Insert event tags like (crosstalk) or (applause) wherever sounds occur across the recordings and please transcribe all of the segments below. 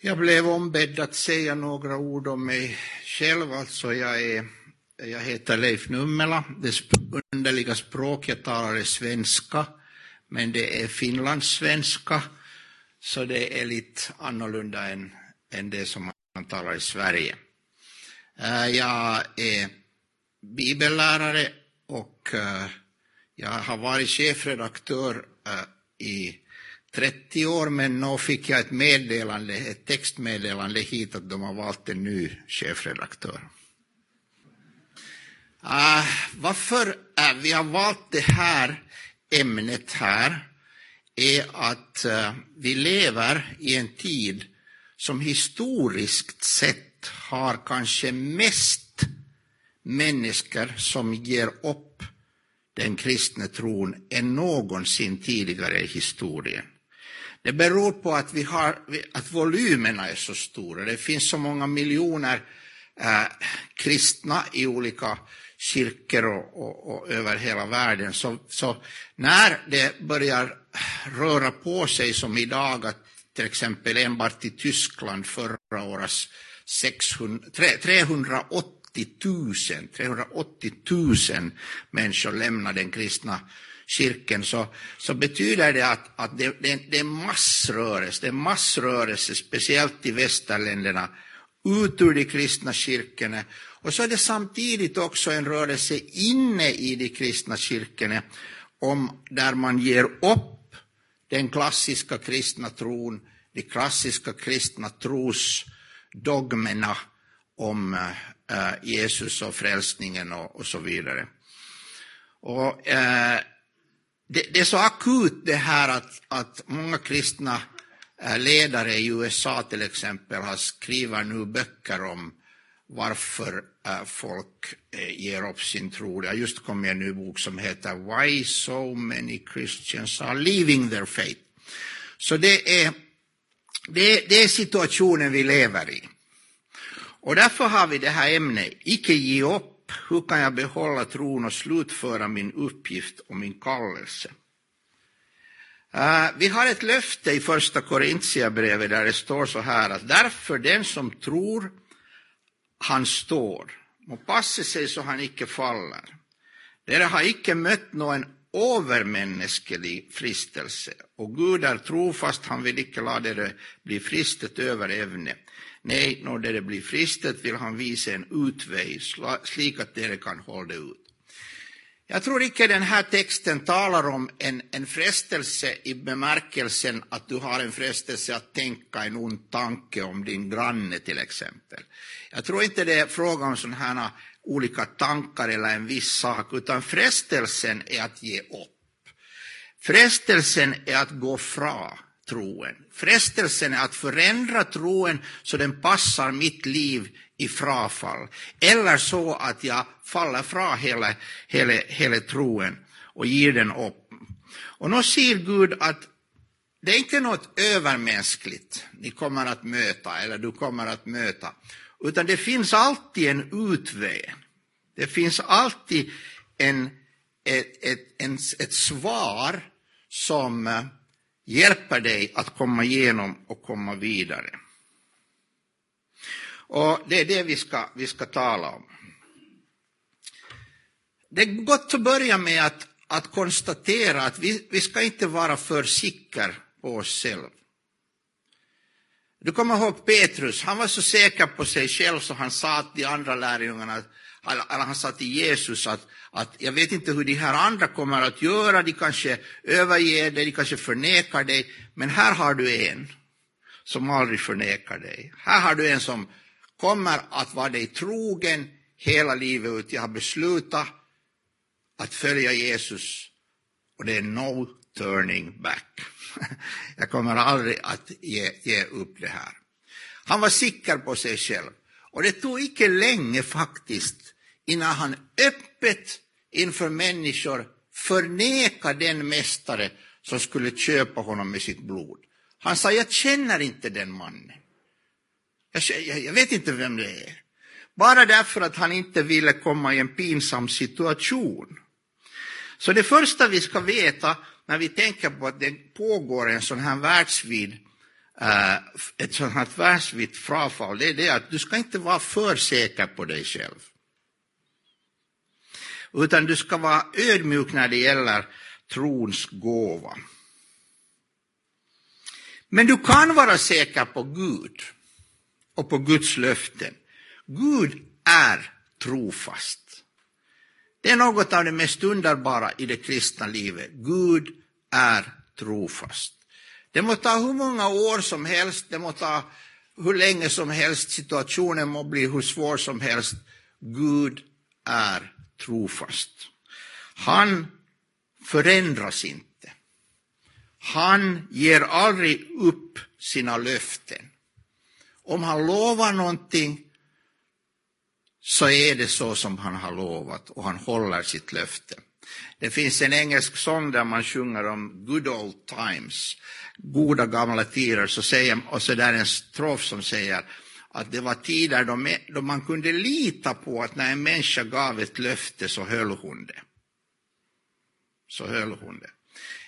Jag blev ombedd att säga några ord om mig själv. Alltså jag, är, jag heter Leif Nummela. Det underliga språk jag talar är svenska, men det är finlandssvenska, så det är lite annorlunda än, än det som man talar i Sverige. Eh, jag är bibellärare och eh, jag har varit chefredaktör eh, i 30 år, men nu fick jag ett meddelande, ett textmeddelande hit att de har valt en ny chefredaktör. Uh, varför uh, vi har valt det här ämnet här är att uh, vi lever i en tid som historiskt sett har kanske mest människor som ger upp den kristna tron än någonsin tidigare i historien. Det beror på att, vi har, att volymerna är så stora. Det finns så många miljoner eh, kristna i olika kyrkor och, och, och, över hela världen. Så, så, när det börjar röra på sig som idag, att till exempel enbart i Tyskland förra året 600, 380 000, 380 000 människor lämnade den kristna kyrkan så, så betyder det att, att det, det, det är massrörelse, det är massrörelse, speciellt i västerländerna, ut ur de kristna kyrkorna. Och så är det samtidigt också en rörelse inne i de kristna kyrkorna, om, där man ger upp den klassiska kristna tron, de klassiska kristna trosdogmerna om eh, eh, Jesus och frälsningen och, och så vidare. Och, eh, det, det, är så akut det här att, att många kristna eh, ledare i USA till exempel har skrivit nu böcker om varför eh, folk eh, ger upp sin tro. Det har just kommit en ny bok som heter Why so many Christians are leaving their faith. Så det är, det, det är situationen vi lever i. Och därför har vi det här ämnet, icke ge upp hur kan jag behålla tron och slutföra min uppgift och min kallelse? Eh, vi har ett löfte i första Korintierbrevet där det står så här att därför den som tror han står och passa sig så han icke faller. Dere har icke mött någon övermänsklig fristelse och Gud är trofast, han vill icke låta det bli fristet över evne. Nej, när det blir fristet vill han visa en utväg, slik att det kan hålla ut. Jag tror inte den här texten talar om en, en frestelse i bemärkelsen att du har en frestelse att tänka en ond tanke om din granne till exempel. Jag tror inte det är fråga om sådana här olika tankar eller en viss sak, utan frestelsen är att ge upp. Frestelsen är att gå fra troen. Frestelsen är att förändra troen så den passar mitt liv i frafall. Eller så att jag faller fra hela, hela, hela troen och ger den upp. Och nu ser Gud att det är inte något övermänskligt ni kommer att möta, eller du kommer att möta, utan det finns alltid en utväg. Det finns alltid en, ett, ett, en, ett svar som eh, hjälper dig att komma igenom och komma vidare. Och det är det vi ska, vi ska tala om. Det är gott att börja med att, att konstatera att vi, vi ska inte vara för säkra på oss själva. Du kommer ihåg Petrus, han var så säker på sig själv så han sa till de andra lärjungarna, eller han sa till Jesus att, att jag vet inte hur de här andra kommer att göra, de kanske överger dig, de kanske förnekar dig, men här har du en som aldrig förnekar dig. Här har du en som kommer att vara dig trogen hela livet ut. Jag har beslutat att följa Jesus och det är no turning back. (laughs) Jag kommer aldrig att ge, ge upp det här. Han var säker på sig själv. Och det tog icke länge faktiskt innan han öppet inför människor förnekade den mästare som skulle köpa honom med sitt blod. Han sa, jag känner inte den mannen. Jag, jag, jag vet inte vem det är. Bara därför att han inte ville komma i en pinsam situation. Så det första vi ska veta när vi tänker på att det pågår en sån här världsvid eh, ett sånt här världsvitt frafall, det är det att du ska inte vara för säker på dig själv. Utan du ska vara ödmjuk när det gäller trons gåva. Men du kan vara säker på Gud och på Guds löften. Gud är trofast. Det är något av det mest underbara i det kristna livet. Gud är trofast. Det må ta hur många år som helst, det må ta hur länge som helst, situationen må bli hur svår som helst. Gud är trofast. Han förändras inte. Han ger aldrig upp sina löften. Om han lovar någonting så är det så som han har lovat och han håller sitt löfte. Det finns en engelsk sång där man sjunger om good old times, goda gamla tider, så säger, och så där en strof som säger att det var tider då, då man kunde lita på att när en människa gav ett löfte så höll hon det. Så höll hon det.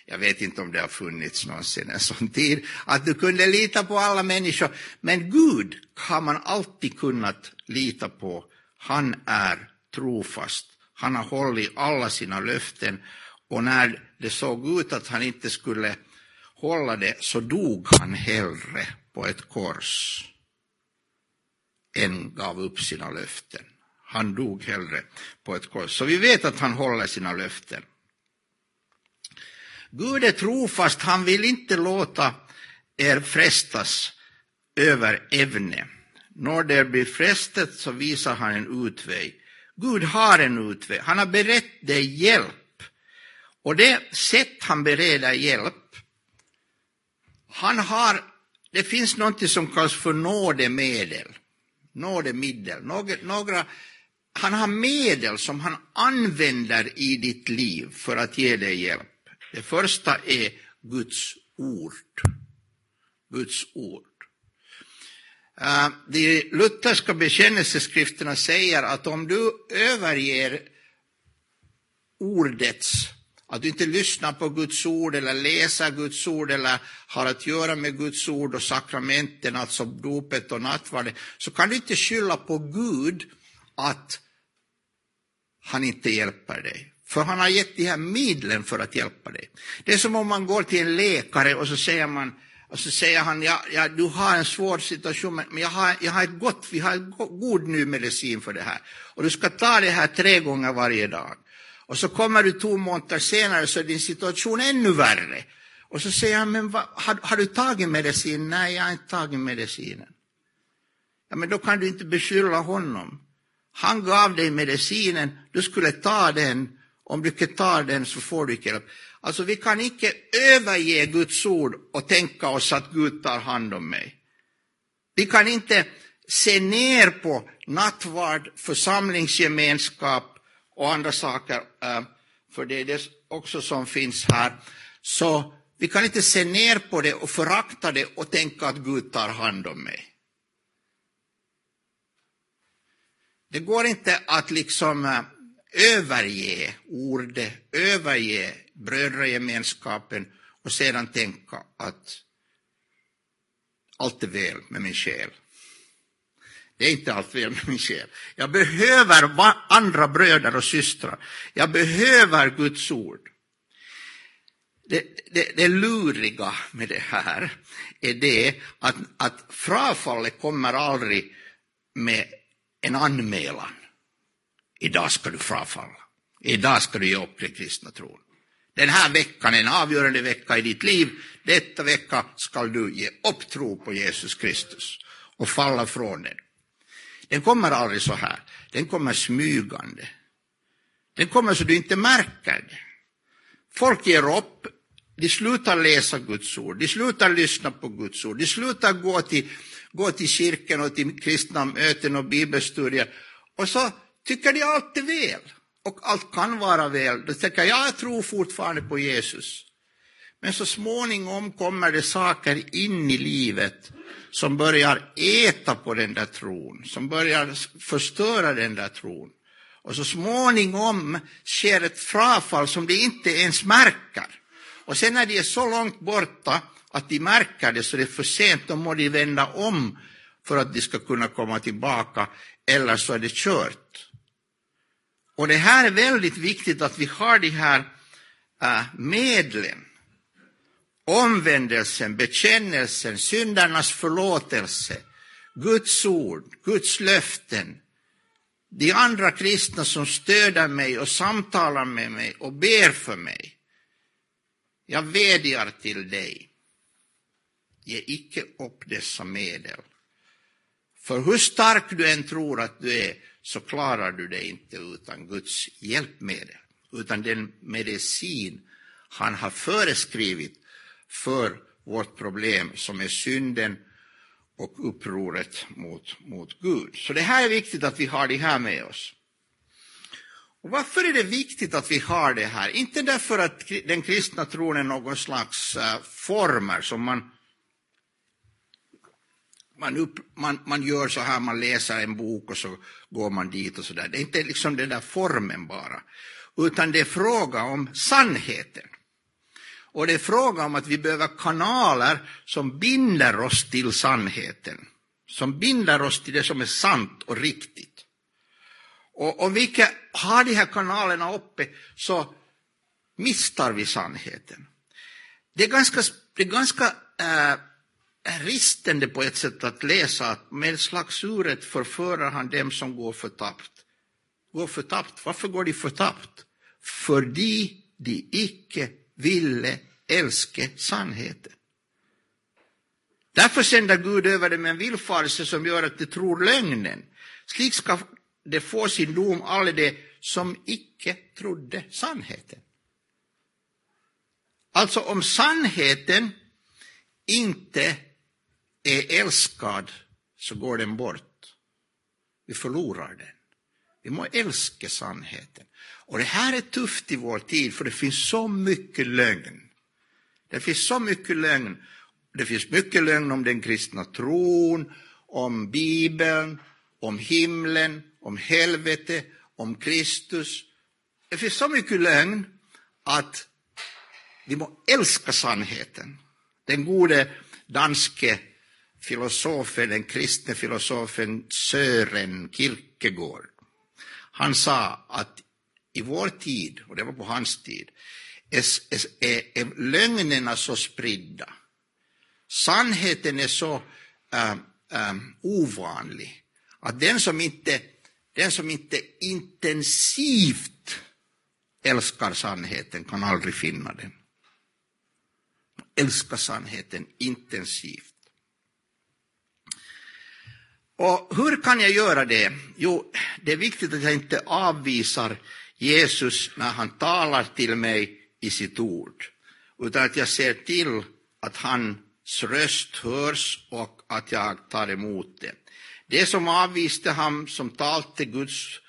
Jag vet inte om det har funnits någonsin en sån tid, att du kunde lita på alla människor. Men Gud har man alltid kunnat lita på. Han är trofast. Han har hållit alla sina löften och när det såg ut att han inte skulle hålla det så dog han hellre på ett kors än gav upp sina löften. Han dog hellre på ett kors. Så vi vet att han håller sina löften. Gud är trofast, han vill inte låta er frestas över ävne. När det blir frestet så visar han en utväg. Gud har en utväg, han har berett dig hjälp. Och det sätt han bereder hjälp, han har, det finns något som kallas för nådemedel. Nådemedel. Några, några, han har medel som han använder i ditt liv för att ge dig hjälp. Det första är Guds ord. Guds ord. Eh, de lutherska bekännelseskrifterna säger att om du överger ordets, att du inte lyssnar på Guds ord eller läser Guds ord eller har att göra med Guds ord och sakramenten, alltså dopet och nattvarden, så kan du inte skylla på Gud att han inte hjälper dig. För han har gett de här medlen för att hjälpa dig. Det är som om man går till en läkare och så säger man, och så säger han, ja, ja, du har en svår situation, men jag har, jag har ett gott, vi har ett god ny medicin för det här. Och du ska ta det här tre gånger varje dag. Och så kommer du två månader senare så är din situation ännu värre. Och så säger han, men vad, har, har, du tagit medicin? Nej, jag har inte tagit medicinen. Ja, men då kan du inte beskylla honom. Han gav dig medicinen, du skulle ta den om du inte tar den så får du inte hjälp. Alltså vi kan inte överge Guds ord och tänka oss att Gud tar hand om mig. Vi kan inte se ner på nattvard, församlingsgemenskap och andra saker, eh, för det är det också som finns här. Så vi kan inte se ner på det och förakta det och tänka att Gud tar hand om mig. Det går inte att liksom eh, överge ordet, överge brödragemenskapen och sedan tänka att allt är väl med min själ. Det är inte allt fel med min själ. Jag behöver andra bröder och systrar. Jag behöver Guds ord. Det, det, det luriga med det här är det att, att frafallet kommer aldrig med en anmälan. Idag ska du frafalla. Idag ska du ge upp den kristna tron. Den här veckan är en avgörande vecka i ditt liv. Detta vecka ska du ge upp tro på Jesus Kristus och falla från den. Den kommer aldrig så här. Den kommer smygande. Den kommer så du inte märker det. Folk ger upp, de slutar läsa Guds ord, de slutar lyssna på Guds ord, de slutar gå till, gå till kyrkan och till kristna möten och bibelstudier. Och så tycker de allt är väl och allt kan vara väl. Då tänker jag, jag tror fortfarande på Jesus. Men så småningom kommer det saker in i livet som börjar äta på den där tron, som börjar förstöra den där tron. Och så småningom sker ett frafall som de inte ens märker. Och sen när de är så långt borta att de märker det så det är för sent, då må de vända om för att de ska kunna komma tillbaka, eller så är det kört. Och det här är väldigt viktigt att vi har de här äh, medlen. Omvändelsen, bekännelsen, syndarnas förlåtelse, Guds ord, Guds löften, de andra kristna som stöder mig och samtalar med mig och ber för mig. Jag vädjar till dig. Ge icke upp dessa medel. För hur stark du än tror att du är så klarar du det inte utan Guds hjälpmedel, utan den medicin han har föreskrivit för vårt problem som är synden och upproret mot, mot Gud. Så det här är viktigt att vi har det här med oss. Och varför är det viktigt att vi har det här? Inte därför att den kristna tron är någon slags uh, former som man man, upp, man, man gör så här, man läser en bok och så går man dit och så där. Det är inte liksom den där formen bara, utan det är fråga om sannheten. Och det är fråga om att vi behöver kanaler som binder oss till sannheten. Som binder oss till det som är sant och riktigt. Och om vi inte har de här kanalerna uppe så misstar vi sannheten. Det är ganska, det är ganska äh, ristande på ett sätt att läsa att med slags uret förförar han dem som går förtappt. Går förtappt. Varför går de förtappt? Fördi de icke ville älska sannheten. Därför sänder Gud över dem en villfarelse som gör att de tror lögnen. Slik ska de få sin dom alla de som icke trodde sannheten. Alltså om sannheten inte är älskad så går den bort. Vi förlorar den. Vi må älska sannheten. Och det här är tufft i vår tid för det finns så mycket lögn. Det finns så mycket lögn. Det finns mycket lögn om den kristna tron, om Bibeln, om himlen, om helvete, om Kristus. Det finns så mycket lögn att vi må älska sannheten. Den gode danske filosofen, den kristne filosofen Sören Kierkegaard, han sa att i vår tid, och det var på hans tid, är, är, är lögnerna så spridda. Sannheten är så äh, äh, ovanlig att den som, inte, den som inte intensivt älskar sannheten kan aldrig finna den. Älska sannheten intensivt. Och hur kan jag göra det? Jo, det är viktigt att jag inte avvisar Jesus när han talar till mig i sitt ord, utan att jag ser till att hans röst hörs och att jag tar emot det. Det som avviste han som talte Guds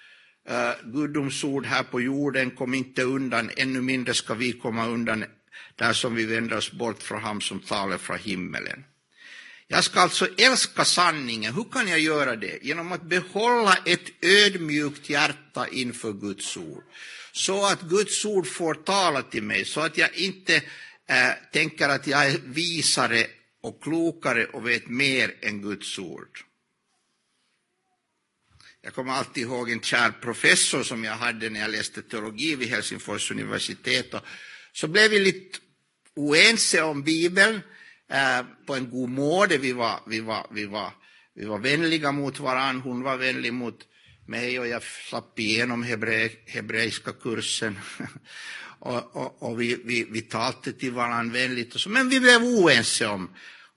uh, gudomsord här på jorden kom inte undan, ännu mindre ska vi komma undan där som vi vänder oss bort från honom som talar från himmelen. Jag ska alltså älska sanningen. Hur kan jag göra det? Genom att behålla ett ödmjukt hjärta inför Guds ord. Så att Guds ord får tala till mig, så att jag inte eh, tänker att jag är visare och klokare och vet mer än Guds ord. Jag kommer alltid ihåg en kär professor som jag hade när jag läste teologi vid Helsingfors universitet. Och så blev vi lite oense om Bibeln eh, på en god måte. Vi var, vi, var, vi, var, vi var vänliga mot varandra, hon var vänlig mot mig och jag slapp igenom hebre, hebreiska kursen. (laughs) och, och, och vi, vi, vi talade till varandra vänligt, och så, men vi blev oense om,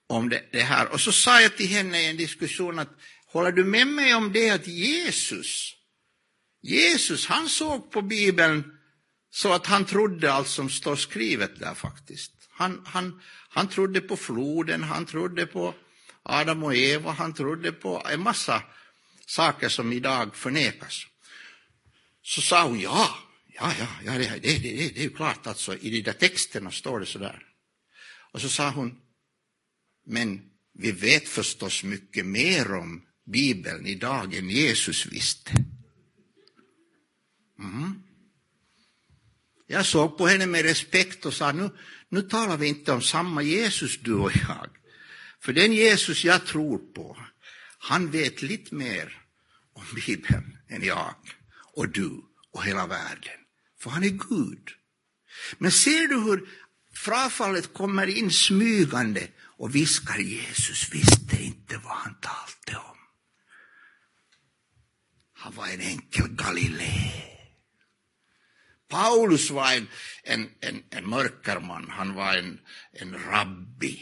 om det, det, här. Och så sa jag till henne i en diskussion att håller du med mig om det att Jesus, Jesus han såg på Bibeln så att han trodde allt som står skrivet där faktiskt. Han, han, han trodde på floden, han trodde på Adam och Eva, han trodde på en massa saker som idag förnekas. Så sa hon ja, ja, ja, ja det, det, det, det är ju klart, alltså, i de där texterna står det så där. Och så sa hon, men vi vet förstås mycket mer om Bibeln idag än Jesus visste. Mm. Jag såg på henne med respekt och sa, nu, nu talar vi inte om samma Jesus du och jag. För den Jesus jag tror på, han vet lite mer om Bibeln än jag och du och hela världen. För han är Gud. Men ser du hur frafallet kommer in smygande och viskar Jesus visste inte vad han talade om. Han var en enkel Galilé. Paulus var en, en, en, en mörkerman, han var en, en rabbi.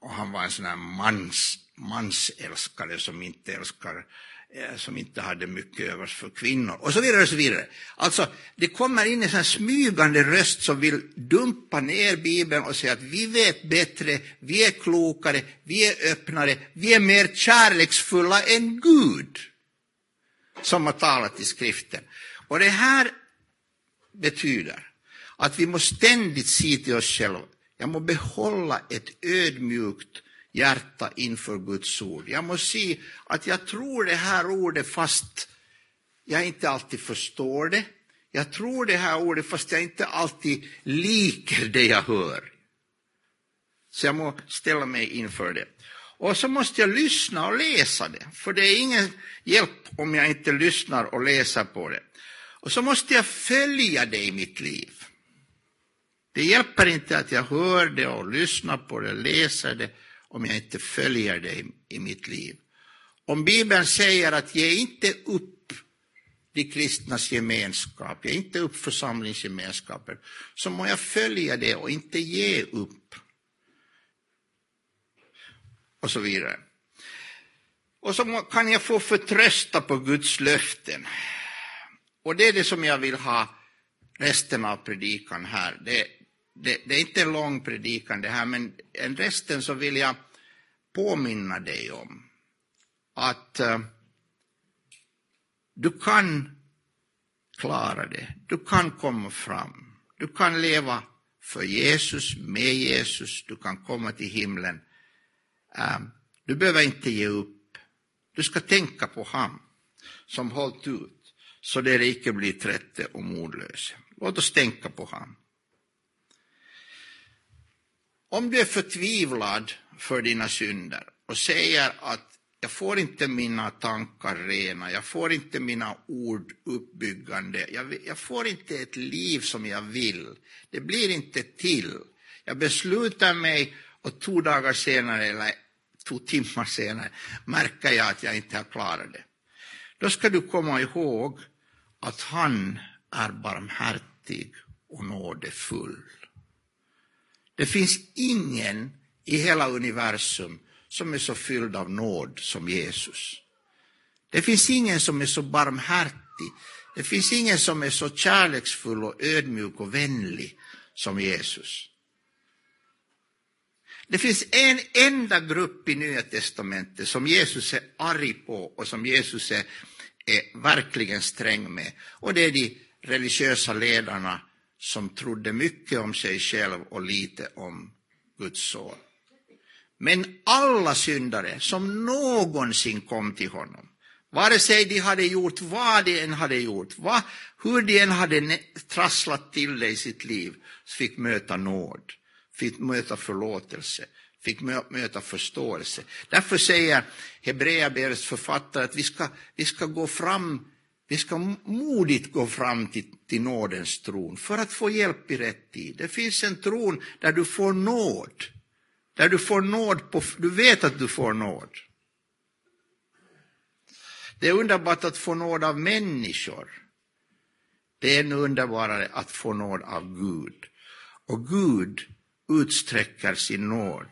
Och han var en sån här mans, mansälskare som inte älskar eh, som inte hade mycket övers för kvinnor och så vidare. och så vidare. Alltså, det kommer in en sån smygande röst som vill dumpa ner Bibeln och säga att vi vet bättre, vi är klokare, vi är öppnare, vi är mer kärleksfulla än Gud som har talat i skriften. Och det här betyder att vi måste ständigt se till oss själva, jag måste behålla ett ödmjukt hjärta inför Guds ord. Jag måste se att jag tror det här ordet fast jag inte alltid förstår det. Jag tror det här ordet fast jag inte alltid liker det jag hör. Så jag måste ställa mig inför det. Och så måste jag lyssna och läsa det, för det är ingen hjälp om jag inte lyssnar och läser på det. Och så måste jag följa det i mitt liv. Det hjälper inte att jag hör det och lyssnar på det, läser det, om jag inte följer det i, i mitt liv. Om Bibeln säger att ge inte upp de kristnas gemenskap, ge inte upp församlingsgemenskapen, så må jag följa det och inte ge upp. Och så vidare. Och så kan jag få förtrösta på Guds löften. Och det är det som jag vill ha resten av predikan här. Det, det, det, är inte en lång predikan det här, men resten så vill jag påminna dig om att uh, du kan klara det, du kan komma fram, du kan leva för Jesus, med Jesus, du kan komma till himlen. Uh, du behöver inte ge upp, du ska tänka på han som hållit ut så det icke blir trette och modlösa. Låt oss tänka på honom. Om du är förtvivlad för dina synder och säger att jag får inte mina tankar rena, jag får inte mina ord uppbyggande, jag, jag får inte ett liv som jag vill, det blir inte till. Jag beslutar mig och två dagar senare, eller två timmar senare, märker jag att jag inte har klarat det. Då ska du komma ihåg att han är barmhärtig och nådefull. Det finns ingen i hela universum som är så fylld av nåd som Jesus. Det finns ingen som är så barmhärtig. Det finns ingen som är så kärleksfull och ödmjuk och vänlig som Jesus. Det finns en enda grupp i Nya testamentet som Jesus är arg på och som Jesus är, är verkligen sträng med. Och det är de religiösa ledarna som trodde mycket om sig själv och lite om Guds son. Men alla syndare som någonsin kom till honom, vare sig de hade gjort vad de än hade gjort, vad, hur de än hade trasslat till det i sitt liv, fick möta nåd, fick möta förlåtelse, fick möta förståelse. Därför säger Hebreerbrevets författare att vi ska, vi ska gå fram vi ska modigt gå fram till, till nådens tron för att få hjälp i rätt tid. Det finns en tron där du får nåd. Där du får nåd, på, du vet att du får nåd. Det är underbart att få nåd av människor. Det är ännu underbarare att få nåd av Gud. Och Gud utsträcker sin nåd.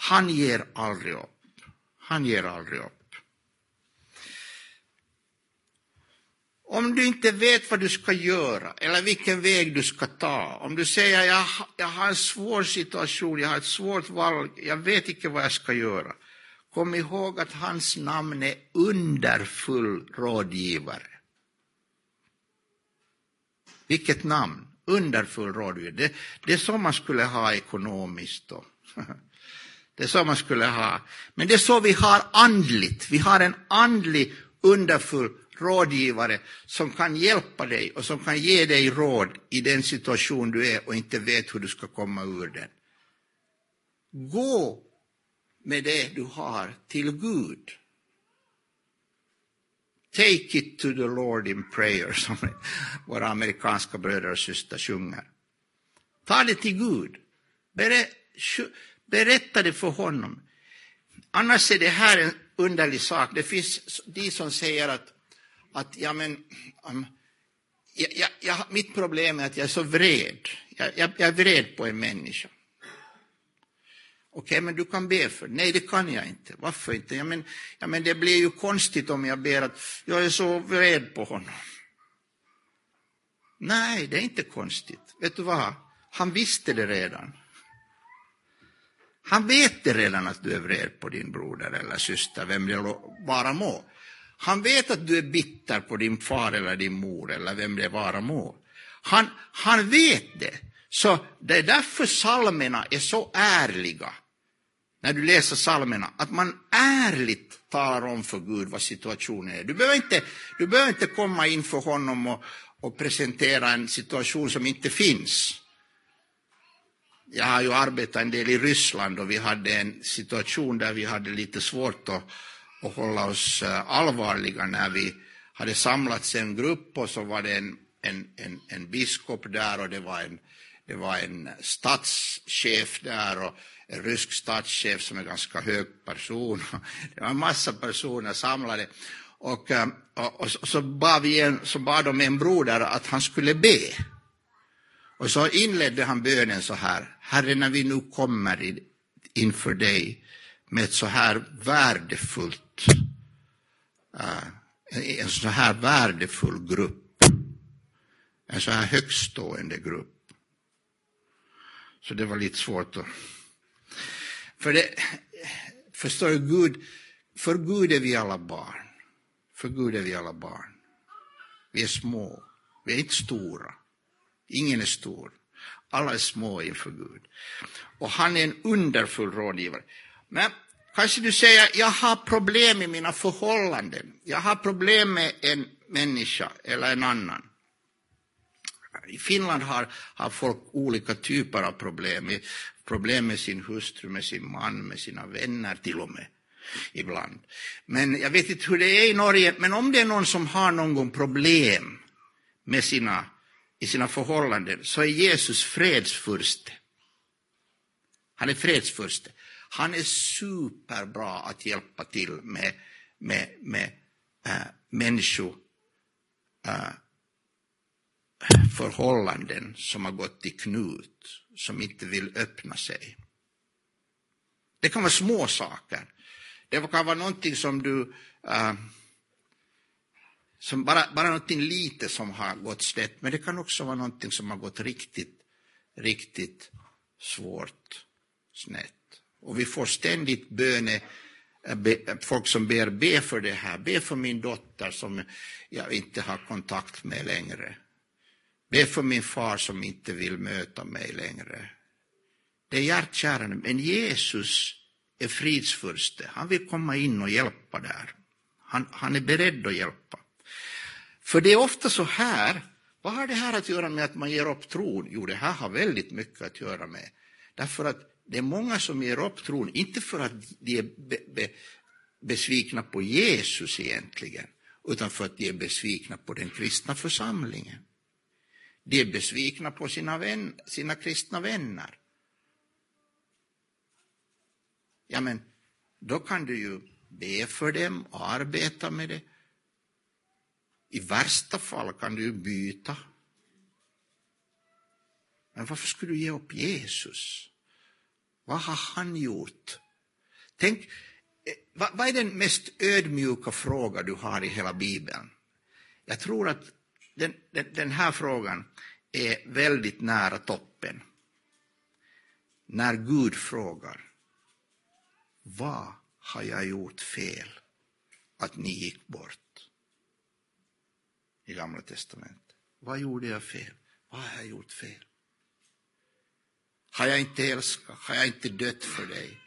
Han ger aldrig upp. Han ger aldrig upp. Om du inte vet vad du ska göra eller vilken väg du ska ta, om du säger jag, jag har en svår situation, jag har ett svårt val, jag vet inte vad jag ska göra. Kom ihåg att hans namn är underfull rådgivare. Vilket namn! Underfull rådgivare. Det, det är så man skulle ha ekonomiskt. Då. (laughs) Det är så man skulle ha. Men det är så vi har andligt. Vi har en andlig underfull rådgivare som kan hjälpa dig och som kan ge dig råd i den situation du är och inte vet hur du ska komma ur den. Gå med det du har till Gud. Take it to the Lord in prayer, (laughs) som våra amerikanska bröder och systrar sjunger. Ta det till Gud. Berätta det för honom. Annars är det här en underlig sak. Det finns de som säger att, att ja, men, um, jag, jag, mitt problem är att jag är så vred. Jag, jag, är vred på en människa. Okej, okay, men du kan be för Nej, det kan jag inte. Varför inte? Ja men, ja, men det blir ju konstigt om jag ber att jag är så vred på honom. Nej, det är inte konstigt. Vet du vad? Han visste det redan. Han vet det redan att du är vred på din broder eller syster, vem det vara må. Han vet att du är bitter på din far eller din mor eller vem det vara må. Han, han vet det. Så det är därför salmerna är så ärliga när du läser salmerna, att man ärligt talar om för Gud vad situationen är. Du behöver inte, du behöver inte komma inför honom och, och presentera en situation som inte finns. Jag har ju arbetat en del i Ryssland och vi hade en situation där vi hade lite svårt att, att hålla oss eh, allvarliga när vi hade samlats en grupp och så var det en, en, en, en biskop där och det var en, det var en statschef där och en rysk statschef som är en ganska hög person. (laughs) Det var en massa personer samlade. Och, eh, och, och så, bad vi en, så bad de en broder att han skulle be. Och så inledde han bönen så här. Herre, när vi nu kommer inför dig med ett så här värdefullt, eh, en så här värdefull grupp, en så här högstående grupp. Så det var lite svårt att för det, förstår du, Gud, för Gud är vi alla barn. För Gud är vi alla barn. Vi är små, vi är inte stora. Ingen är stor. Alla är små inför Gud. Och han är en underfull rådgivare. Men kanske du säger, jag har problem i mina förhållanden. Jag har problem med en människa eller en annan. I Finland har, har folk olika typer av problem problem med sin hustru, med sin man, med sina vänner till och med ibland. Men jag vet inte hur det är i Norge, men om det är någon som har någon problem med sina, i sina förhållanden så är Jesus fredsfurste. Han är fredsfurste. Han är superbra att hjälpa till med, med, med äh, människor äh, förhållanden som har gått i knut som inte vill öppna sig. Det kan vara små saker. Det kan vara någonting som du... äh, som bara, bara någonting lite som har gått snett, men det kan också vara någonting som har gått riktigt, riktigt svårt snett. Och vi får ständigt böne, eh, eh, folk som ber, be för det här, be för min dotter som jag inte har kontakt med längre. Be för min far som inte vill möta mig längre. Det är hjärtkärande, men Jesus är fridsfurste. Han vill komma in och hjälpa där. Han, han är beredd att hjälpa. För det är ofta så här, vad har det här att göra med att man ger upp tron? Jo, det här har väldigt mycket att göra med. Därför att det är många som ger upp tron, inte för att de är be, be, besvikna på Jesus egentligen, utan för att de är besvikna på den kristna församlingen. De är besvikna på sina, vän, sina kristna vänner. Ja, men då kan du ju be för dem och arbeta med det. I värsta fall kan du ju byta. Men varför skulle du ge upp Jesus? Vad har han gjort? Tänk, eh, vad är den mest ödmjuka fråga du har i hela Bibeln? Jag tror att den, den, den här frågan är väldigt nära toppen. När Gud frågar, vad har jag gjort fel att ni gick bort? I Gamla testamentet. Vad gjorde jag fel? Vad har jag gjort fel? Har jag inte älskat? Har jag inte dött för dig?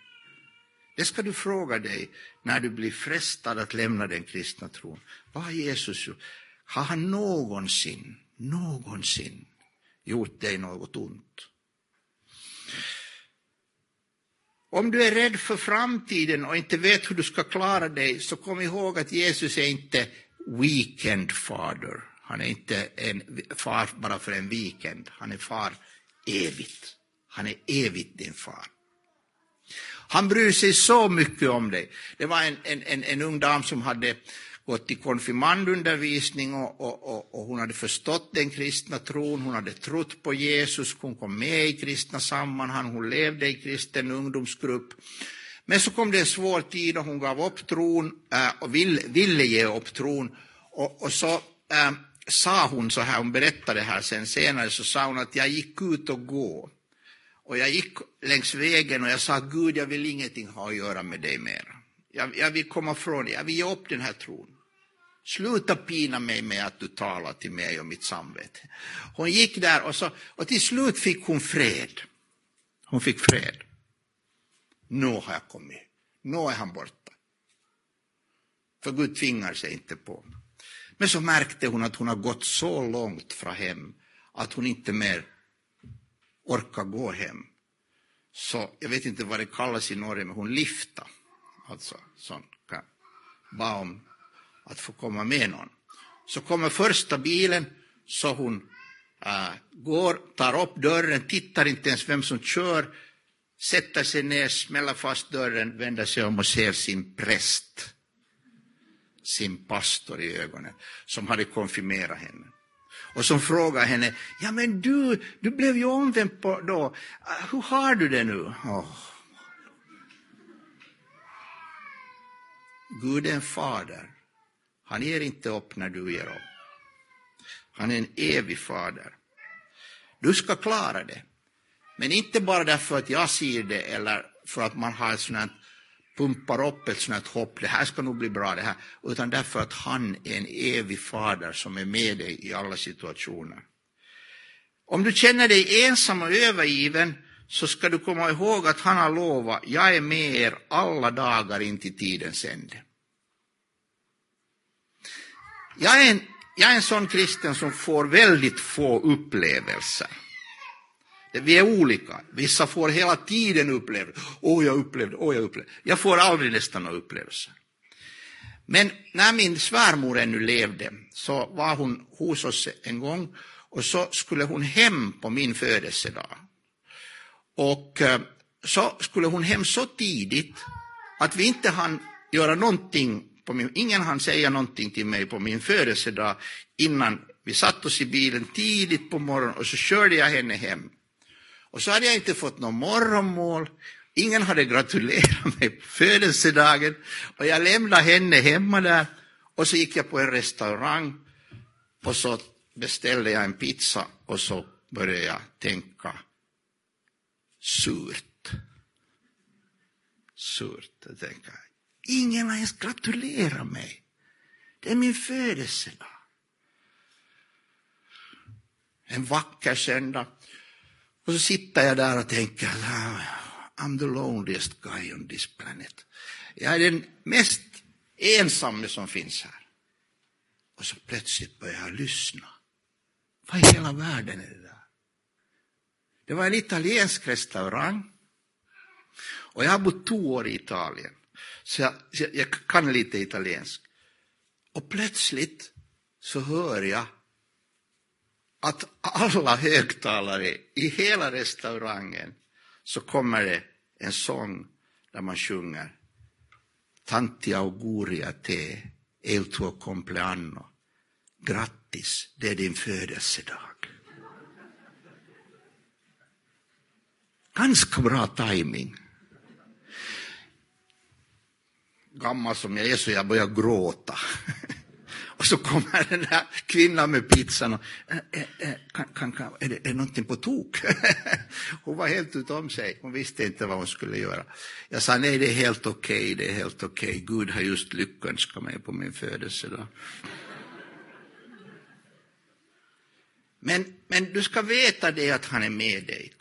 Det ska du fråga dig när du blir frestad att lämna den kristna tron. Vad har Jesus gjort? Har han någonsin, någonsin gjort dig något ont? Om du är rädd för framtiden och inte vet hur du ska klara dig, så kom ihåg att Jesus är inte weekend father. Han är inte en far bara för en weekend, han är far evigt. Han är evigt din far. Han bryr sig så mycket om dig. Det var en, en, en, en ung dam som hade gått i konfirmandundervisning och, och, och, och, hon hade förstått den kristna tron, hon hade trott på Jesus, hon kom med i kristna sammanhang, hon levde i kristen ungdomsgrupp. Men så kom det en svår tid och hon gav upp tron eh, och ville, ville ge upp tron. Och, och så äh, sa hon så här, hon berättade det här sen senare, så sa hon att jag gick ut och gå. Och jag gick längs vägen och jag sa, Gud, jag vill ingenting ha att göra med dig mer. Jag, jag vill komma från dig, jag vill ge upp den här tron. Sluta pina mig med att du talar till mig och mitt samvete. Hon gick där och, så, och till slut fick hon fred. Hon fick fred. Nu har jag kommit. Nu är han borta. För Gud tvingar sig inte på. Men så märkte hon att hon har gått så långt från hem att hon inte mer orkar gå hem. Så jag vet inte vad det kallas i Norge, men hon lifta. Alltså, sån kan bara om att få komma med någon. Så kommer första bilen, så hon äh, går, tar upp dörren, tittar inte ens vem som kör, sätter sig ner, smäller fast dörren, vänder sig om och ser sin präst, sin pastor i ögonen, som hade konfirmerat henne. Och som frågar henne, ja men du, du blev ju omvänd på då, hur har du det nu? Oh. Gud är en fader. Han ger inte upp när du ger upp. Han är en evig fader. Du ska klara det. Men inte bara därför att jag ser det eller för att man har ett sånt pumpar upp ett sånt hopp, det här ska nog bli bra det här, utan därför att han är en evig fader som är med dig i alla situationer. Om du känner dig ensam och övergiven så ska du komma ihåg att han har lovat, jag är med er alla dagar in till tidens ände. Jag är, en, jag är en sån kristen som får väldigt få upplevelser. Vi är olika. Vissa får hela tiden upplevelser. Åh, jag upplevde, åh, jag upplevde. Jag får aldrig nästan några upplevelser. Men när min svärmor ännu levde så var hon hos oss en gång och så skulle hon hem på min födelsedag. Och eh, så skulle hon hem så tidigt att vi inte hann göra någonting på min, ingen hann säga någonting till mig på min födelsedag innan vi satt oss i bilen tidigt på morgonen och så körde jag henne hem. Och så hade jag inte fått någon morgonmål, ingen hade gratulerat mig på födelsedagen och jag lämnade henne hemma där och så gick jag på en restaurang och så beställde jag en pizza och så började jag tänka surt. Surt, jag tänker Ingen har ens gratulerat mig. Det är min födelsedag. En vacker söndag. Och så sitter jag där och tänker, ah, I'm the loneliest guy on this planet. Jag är den mest ensamme som finns här. Och så plötsligt börjar jag lyssna. Vad i hela världen är det där? Det var en italiensk restaurang. Och jag har bott två år i Italien. Så jag, jag kan lite italiensk. Och plötsligt så hör jag att alla högtalare i hela restaurangen så kommer det en sång där man sjunger Tanti auguria te, el tuo compleanno. Grattis, det är din födelsedag. Ganska bra timing gammal som jag är så jag börjar gråta. Och så kommer den där kvinnan med pizzan och, eh, eh, kan, kan, kan, är, det, är det någonting på tok? (laughs) hon var helt utom sig, hon visste inte vad hon skulle göra. Jag sa nej, det är helt okej, okay, det är helt okej. Okay. Gud har just lyckönskat mig på min födelsedag. Men, men du ska veta det att han är med dig.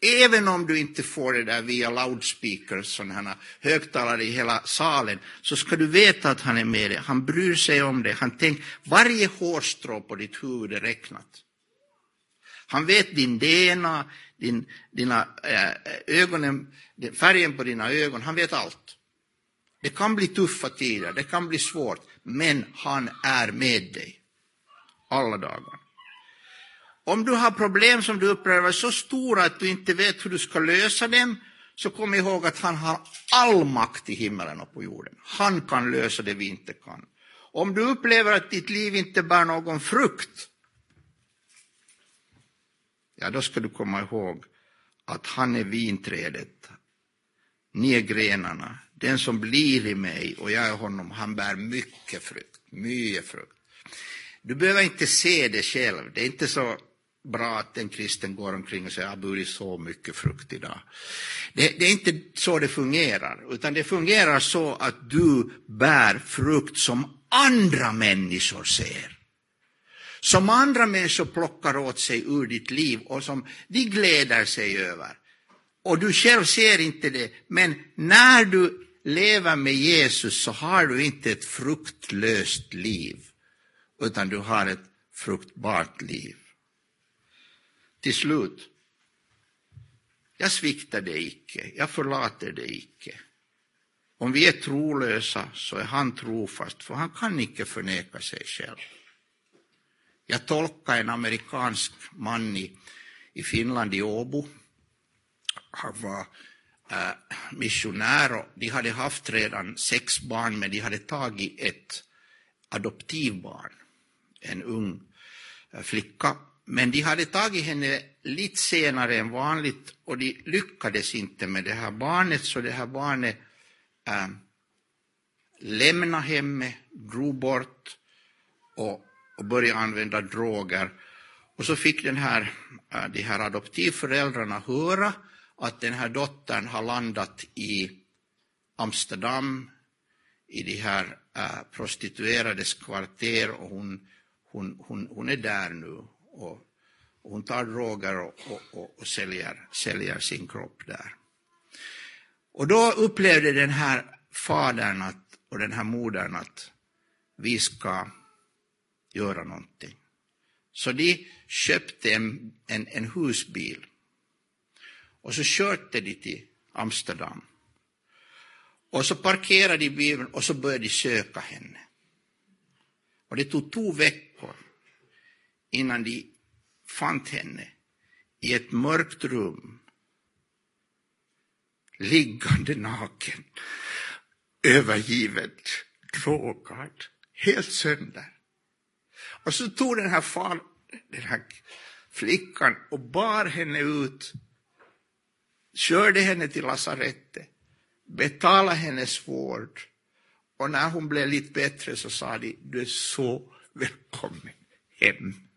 Även om du inte får det där via loudspeakers, sådana högtalare i hela salen, så ska du veta att han är med dig. Han bryr sig om dig. Han tänker, varje hårstrå på ditt huvud är räknat. Han vet din DNA, din, dina äh, ögonen, färgen på dina ögon, han vet allt. Det kan bli tuffa tider, det kan bli svårt, men han är med dig alla dagar. Om du har problem som du upplever så stora att du inte vet hur du ska lösa dem, så kom ihåg att han har all makt i himmelen och på jorden. Han kan lösa det vi inte kan. Om du upplever att ditt liv inte bär någon frukt, ja då ska du komma ihåg att han är vinträdet, ni är grenarna, den som blir i mig och jag är honom, han bär mycket frukt, mycket frukt. Du behöver inte se det själv, det är inte så bra att en kristen går omkring och säger jag har burit så mycket frukt idag. Det, det, är inte så det fungerar, utan det fungerar så att du bär frukt som andra människor ser. Som andra människor plockar åt sig ur ditt liv och som de gläder sig över. Och du själv ser inte det, men när du lever med Jesus så har du inte ett fruktlöst liv, utan du har ett fruktbart liv. Till slut, jag sviktar dig icke, jag förlater dig icke. Om vi är trolösa så är han trofast, för han kan icke förneka sig själv. Jag tolkade en amerikansk man i, i Finland, i Åbo. Han var äh, missionär och de hade haft redan sex barn, men de hade tagit ett adoptivbarn, en ung äh, flicka men de hade tagit henne lite senare än vanligt och de lyckades inte med det här barnet, så det här barnet äh, lämnade hemmet, drog bort och, och började använda droger. Och så fick den här, äh, de här adoptivföräldrarna höra att den här dottern har landat i Amsterdam, i de här äh, prostituerades kvarter och hon, hon, hon, hon är där nu och, och hon tar droger och, och, och, och säljer, säljer sin kropp där. Och då upplevde den här fadern att, och den här modern att vi ska göra någonting. Så de köpte en, en, en husbil och så körde de till Amsterdam. Och så parkerade de bilen och så började de söka henne. Och det tog två veckor innan de fann henne i ett mörkt rum, liggande naken, övergivet, drogad, helt sönder. Och så tog den här, far, den här flickan och bar henne ut, körde henne till lasarettet, betalade hennes vård och när hon blev lite bättre så sa de, du är så välkommen hem.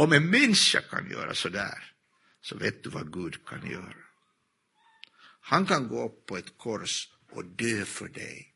Om en människa kan göra så där, så vet du vad Gud kan göra. Han kan gå upp på ett kors och dö för dig.